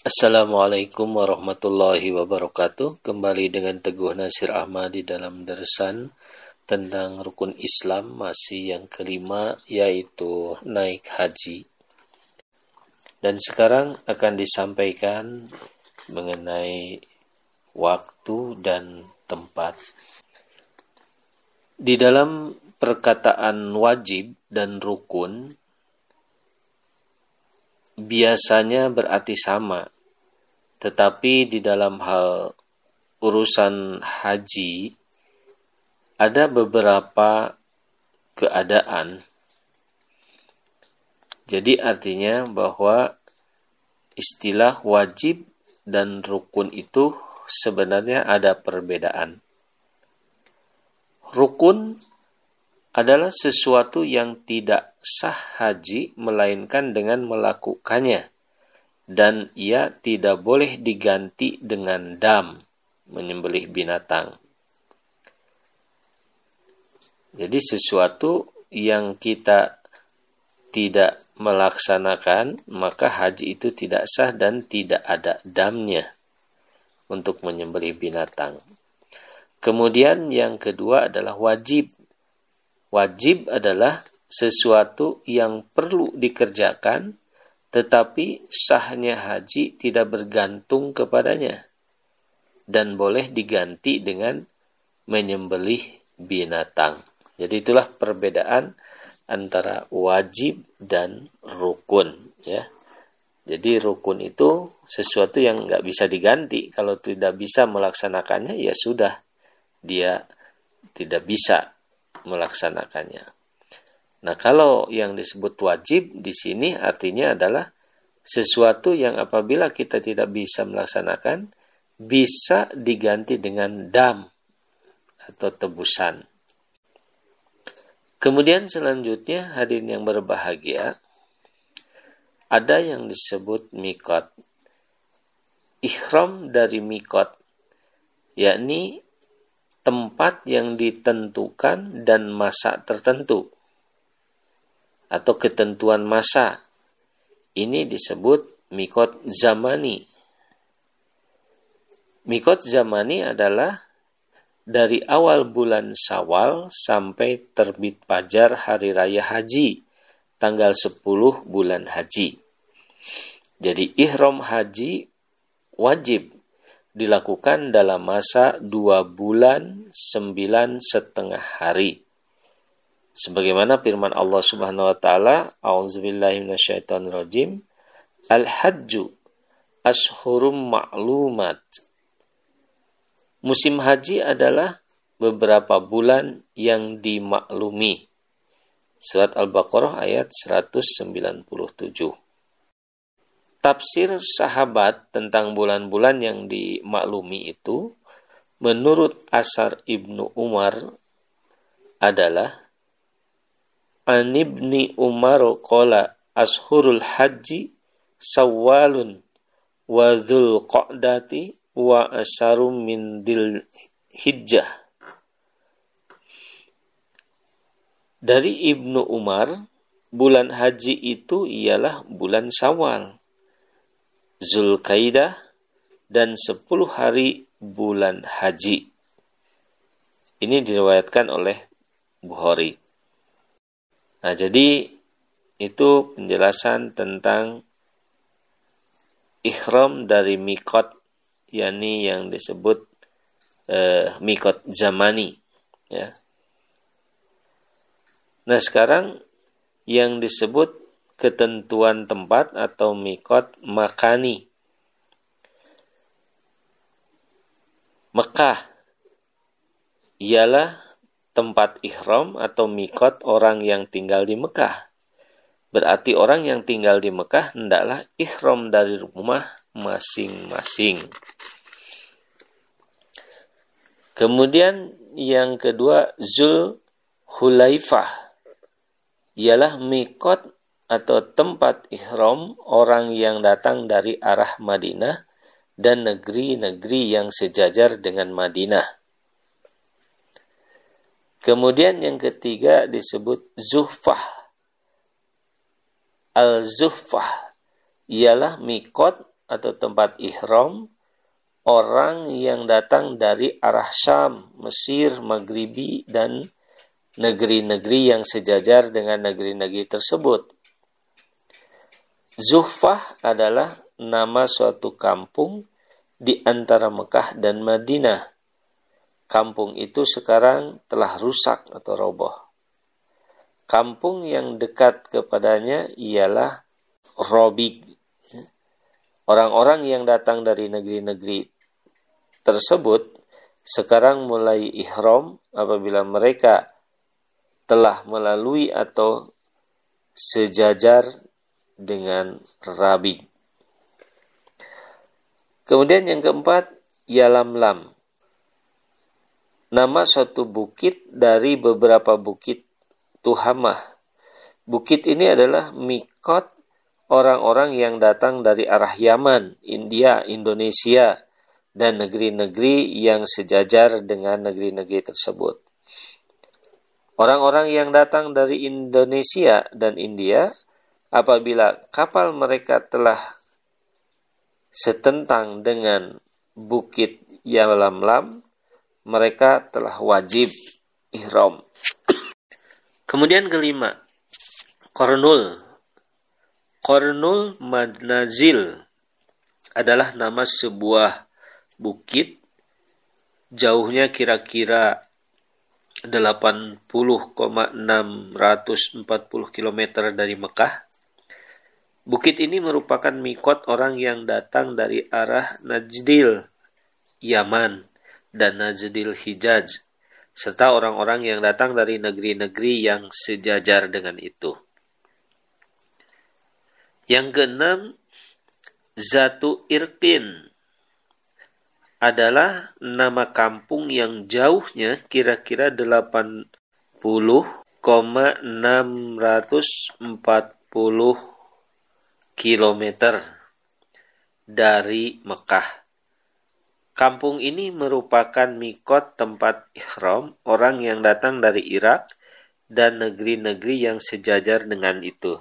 Assalamualaikum warahmatullahi wabarakatuh. Kembali dengan Teguh Nasir Ahmad di dalam deresan tentang rukun Islam masih yang kelima yaitu naik haji. Dan sekarang akan disampaikan mengenai waktu dan tempat. Di dalam perkataan wajib dan rukun biasanya berarti sama, tetapi di dalam hal urusan haji ada beberapa keadaan. Jadi artinya bahwa istilah wajib dan rukun itu sebenarnya ada perbedaan. Rukun adalah sesuatu yang tidak sah haji melainkan dengan melakukannya dan ia tidak boleh diganti dengan dam menyembelih binatang. Jadi sesuatu yang kita tidak melaksanakan maka haji itu tidak sah dan tidak ada damnya untuk menyembelih binatang. Kemudian yang kedua adalah wajib Wajib adalah sesuatu yang perlu dikerjakan, tetapi sahnya haji tidak bergantung kepadanya dan boleh diganti dengan menyembelih binatang. Jadi itulah perbedaan antara wajib dan rukun ya. Jadi rukun itu sesuatu yang nggak bisa diganti. Kalau tidak bisa melaksanakannya ya sudah dia tidak bisa melaksanakannya. Nah, kalau yang disebut wajib di sini artinya adalah sesuatu yang apabila kita tidak bisa melaksanakan bisa diganti dengan dam atau tebusan. Kemudian selanjutnya hadirin yang berbahagia ada yang disebut mikot. Ikhram dari mikot yakni tempat yang ditentukan dan masa tertentu atau ketentuan masa. Ini disebut mikot zamani. Mikot zamani adalah dari awal bulan Sawal sampai terbit fajar hari raya haji, tanggal 10 bulan haji. Jadi ihram haji wajib dilakukan dalam masa dua bulan sembilan setengah hari. Sebagaimana firman Allah Subhanahu wa taala, A'udzubillahiminasyaitonirrajim, Al-Hajju Ashurum Ma'lumat. Musim haji adalah beberapa bulan yang dimaklumi. Surat Al-Baqarah ayat 197 tafsir sahabat tentang bulan-bulan yang dimaklumi itu menurut asar Ibnu Umar adalah Anibni Umar qala ashurul haji sawalun wa qa'dati wa asarum min dil hijjah dari Ibnu Umar bulan haji itu ialah bulan Sawal Zulkaidah dan 10 hari bulan haji. Ini diriwayatkan oleh Bukhari. Nah, jadi itu penjelasan tentang ikhram dari mikot yakni yang disebut eh, mikot zamani ya. Nah, sekarang yang disebut ketentuan tempat atau mikot makani. Mekah ialah tempat ihram atau mikot orang yang tinggal di Mekah. Berarti orang yang tinggal di Mekah hendaklah ihram dari rumah masing-masing. Kemudian yang kedua Zul Hulaifah ialah mikot atau tempat ihram orang yang datang dari arah Madinah dan negeri-negeri yang sejajar dengan Madinah. Kemudian yang ketiga disebut zuhfah. Al-zuhfah ialah mikot atau tempat ihram orang yang datang dari arah Syam, Mesir, Maghribi, dan negeri-negeri yang sejajar dengan negeri-negeri tersebut. Zuhfah adalah nama suatu kampung di antara Mekah dan Madinah. Kampung itu sekarang telah rusak atau roboh. Kampung yang dekat kepadanya ialah Robig. Orang-orang yang datang dari negeri-negeri tersebut sekarang mulai ihram apabila mereka telah melalui atau sejajar dengan Rabi. Kemudian yang keempat, Yalamlam. Nama suatu bukit dari beberapa bukit Tuhamah. Bukit ini adalah mikot orang-orang yang datang dari arah Yaman, India, Indonesia, dan negeri-negeri yang sejajar dengan negeri-negeri tersebut. Orang-orang yang datang dari Indonesia dan India, apabila kapal mereka telah setentang dengan bukit Yalamlam, mereka telah wajib ihram. Kemudian kelima, Kornul. Kornul Madnazil adalah nama sebuah bukit jauhnya kira-kira 80,640 km dari Mekah. Bukit ini merupakan mikot orang yang datang dari arah Najdil, Yaman, dan Najdil Hijaz, serta orang-orang yang datang dari negeri-negeri yang sejajar dengan itu. Yang keenam, Zatu Irqin adalah nama kampung yang jauhnya kira-kira 80,640 km dari Mekah. Kampung ini merupakan mikot tempat ihram orang yang datang dari Irak dan negeri-negeri yang sejajar dengan itu.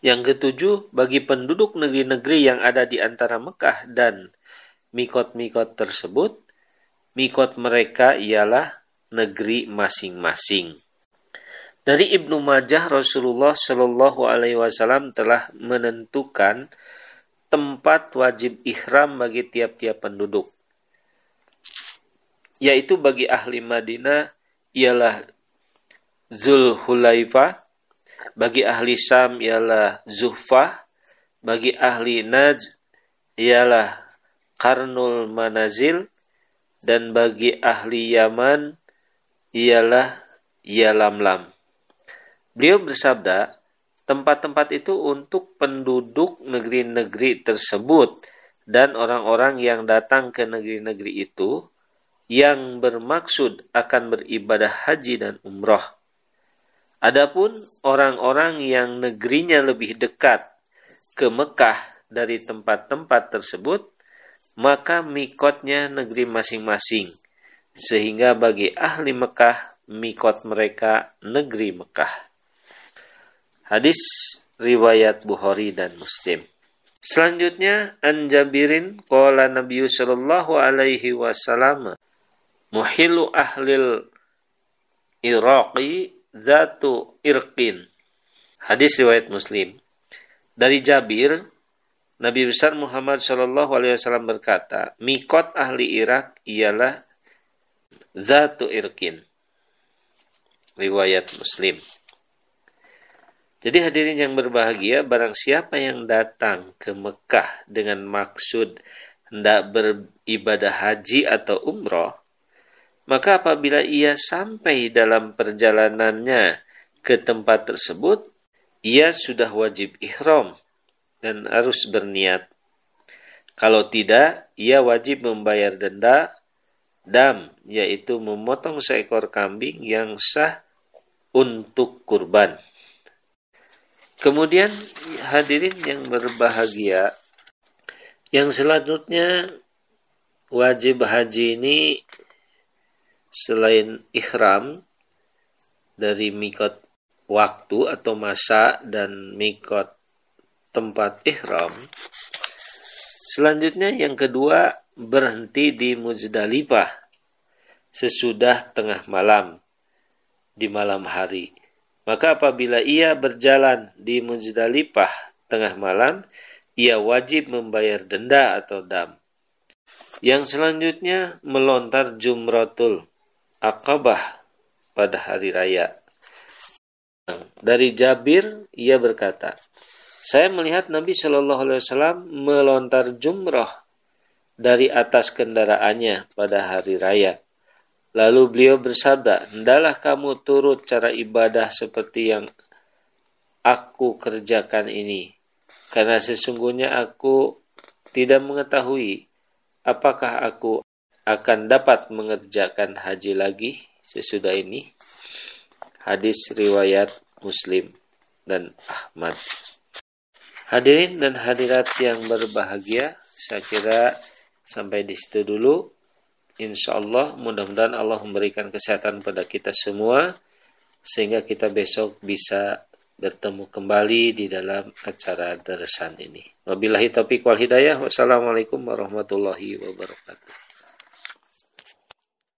Yang ketujuh, bagi penduduk negeri-negeri yang ada di antara Mekah dan mikot-mikot tersebut, mikot mereka ialah negeri masing-masing. Dari Ibnu Majah Rasulullah Shallallahu Alaihi Wasallam telah menentukan tempat wajib ihram bagi tiap-tiap penduduk, yaitu bagi ahli Madinah ialah Zulhulaifa, bagi ahli Sam ialah Zuhfah, bagi ahli Najd ialah Karnul Manazil dan bagi ahli Yaman ialah Yalamlam. Beliau bersabda, tempat-tempat itu untuk penduduk negeri-negeri tersebut dan orang-orang yang datang ke negeri-negeri itu yang bermaksud akan beribadah haji dan umroh. Adapun orang-orang yang negerinya lebih dekat ke Mekah dari tempat-tempat tersebut, maka mikotnya negeri masing-masing. Sehingga bagi ahli Mekah, mikot mereka negeri Mekah. Hadis riwayat Bukhari dan Muslim. Selanjutnya an Jabirin qala Nabi sallallahu alaihi wasallam muhilu ahlil Iraqi zatu irqin. Hadis riwayat Muslim. Dari Jabir Nabi besar Muhammad Shallallahu Alaihi Wasallam berkata, mikot ahli Irak ialah Zatu Irkin. Riwayat Muslim. Jadi hadirin yang berbahagia, barang siapa yang datang ke Mekah dengan maksud hendak beribadah haji atau umroh, maka apabila ia sampai dalam perjalanannya ke tempat tersebut, ia sudah wajib ihram dan harus berniat. Kalau tidak, ia wajib membayar denda dam, yaitu memotong seekor kambing yang sah untuk kurban. Kemudian hadirin yang berbahagia, yang selanjutnya wajib haji ini selain ihram dari mikot waktu atau masa dan mikot tempat ihram Selanjutnya yang kedua berhenti di Muzdalifah sesudah tengah malam di malam hari. Maka apabila ia berjalan di Muzdalifah tengah malam, ia wajib membayar denda atau dam. Yang selanjutnya melontar jumratul akabah pada hari raya. Dari Jabir, ia berkata, saya melihat Nabi Shallallahu Alaihi Wasallam melontar jumrah dari atas kendaraannya pada hari raya. Lalu beliau bersabda, Hendalah kamu turut cara ibadah seperti yang aku kerjakan ini. Karena sesungguhnya aku tidak mengetahui apakah aku akan dapat mengerjakan haji lagi sesudah ini. Hadis riwayat Muslim dan Ahmad. Hadirin dan hadirat yang berbahagia, saya kira sampai di situ dulu. Insya Allah mudah-mudahan Allah memberikan kesehatan pada kita semua sehingga kita besok bisa bertemu kembali di dalam acara deresan ini. Wabillahi taufiq wal hidayah. Wassalamualaikum warahmatullahi wabarakatuh.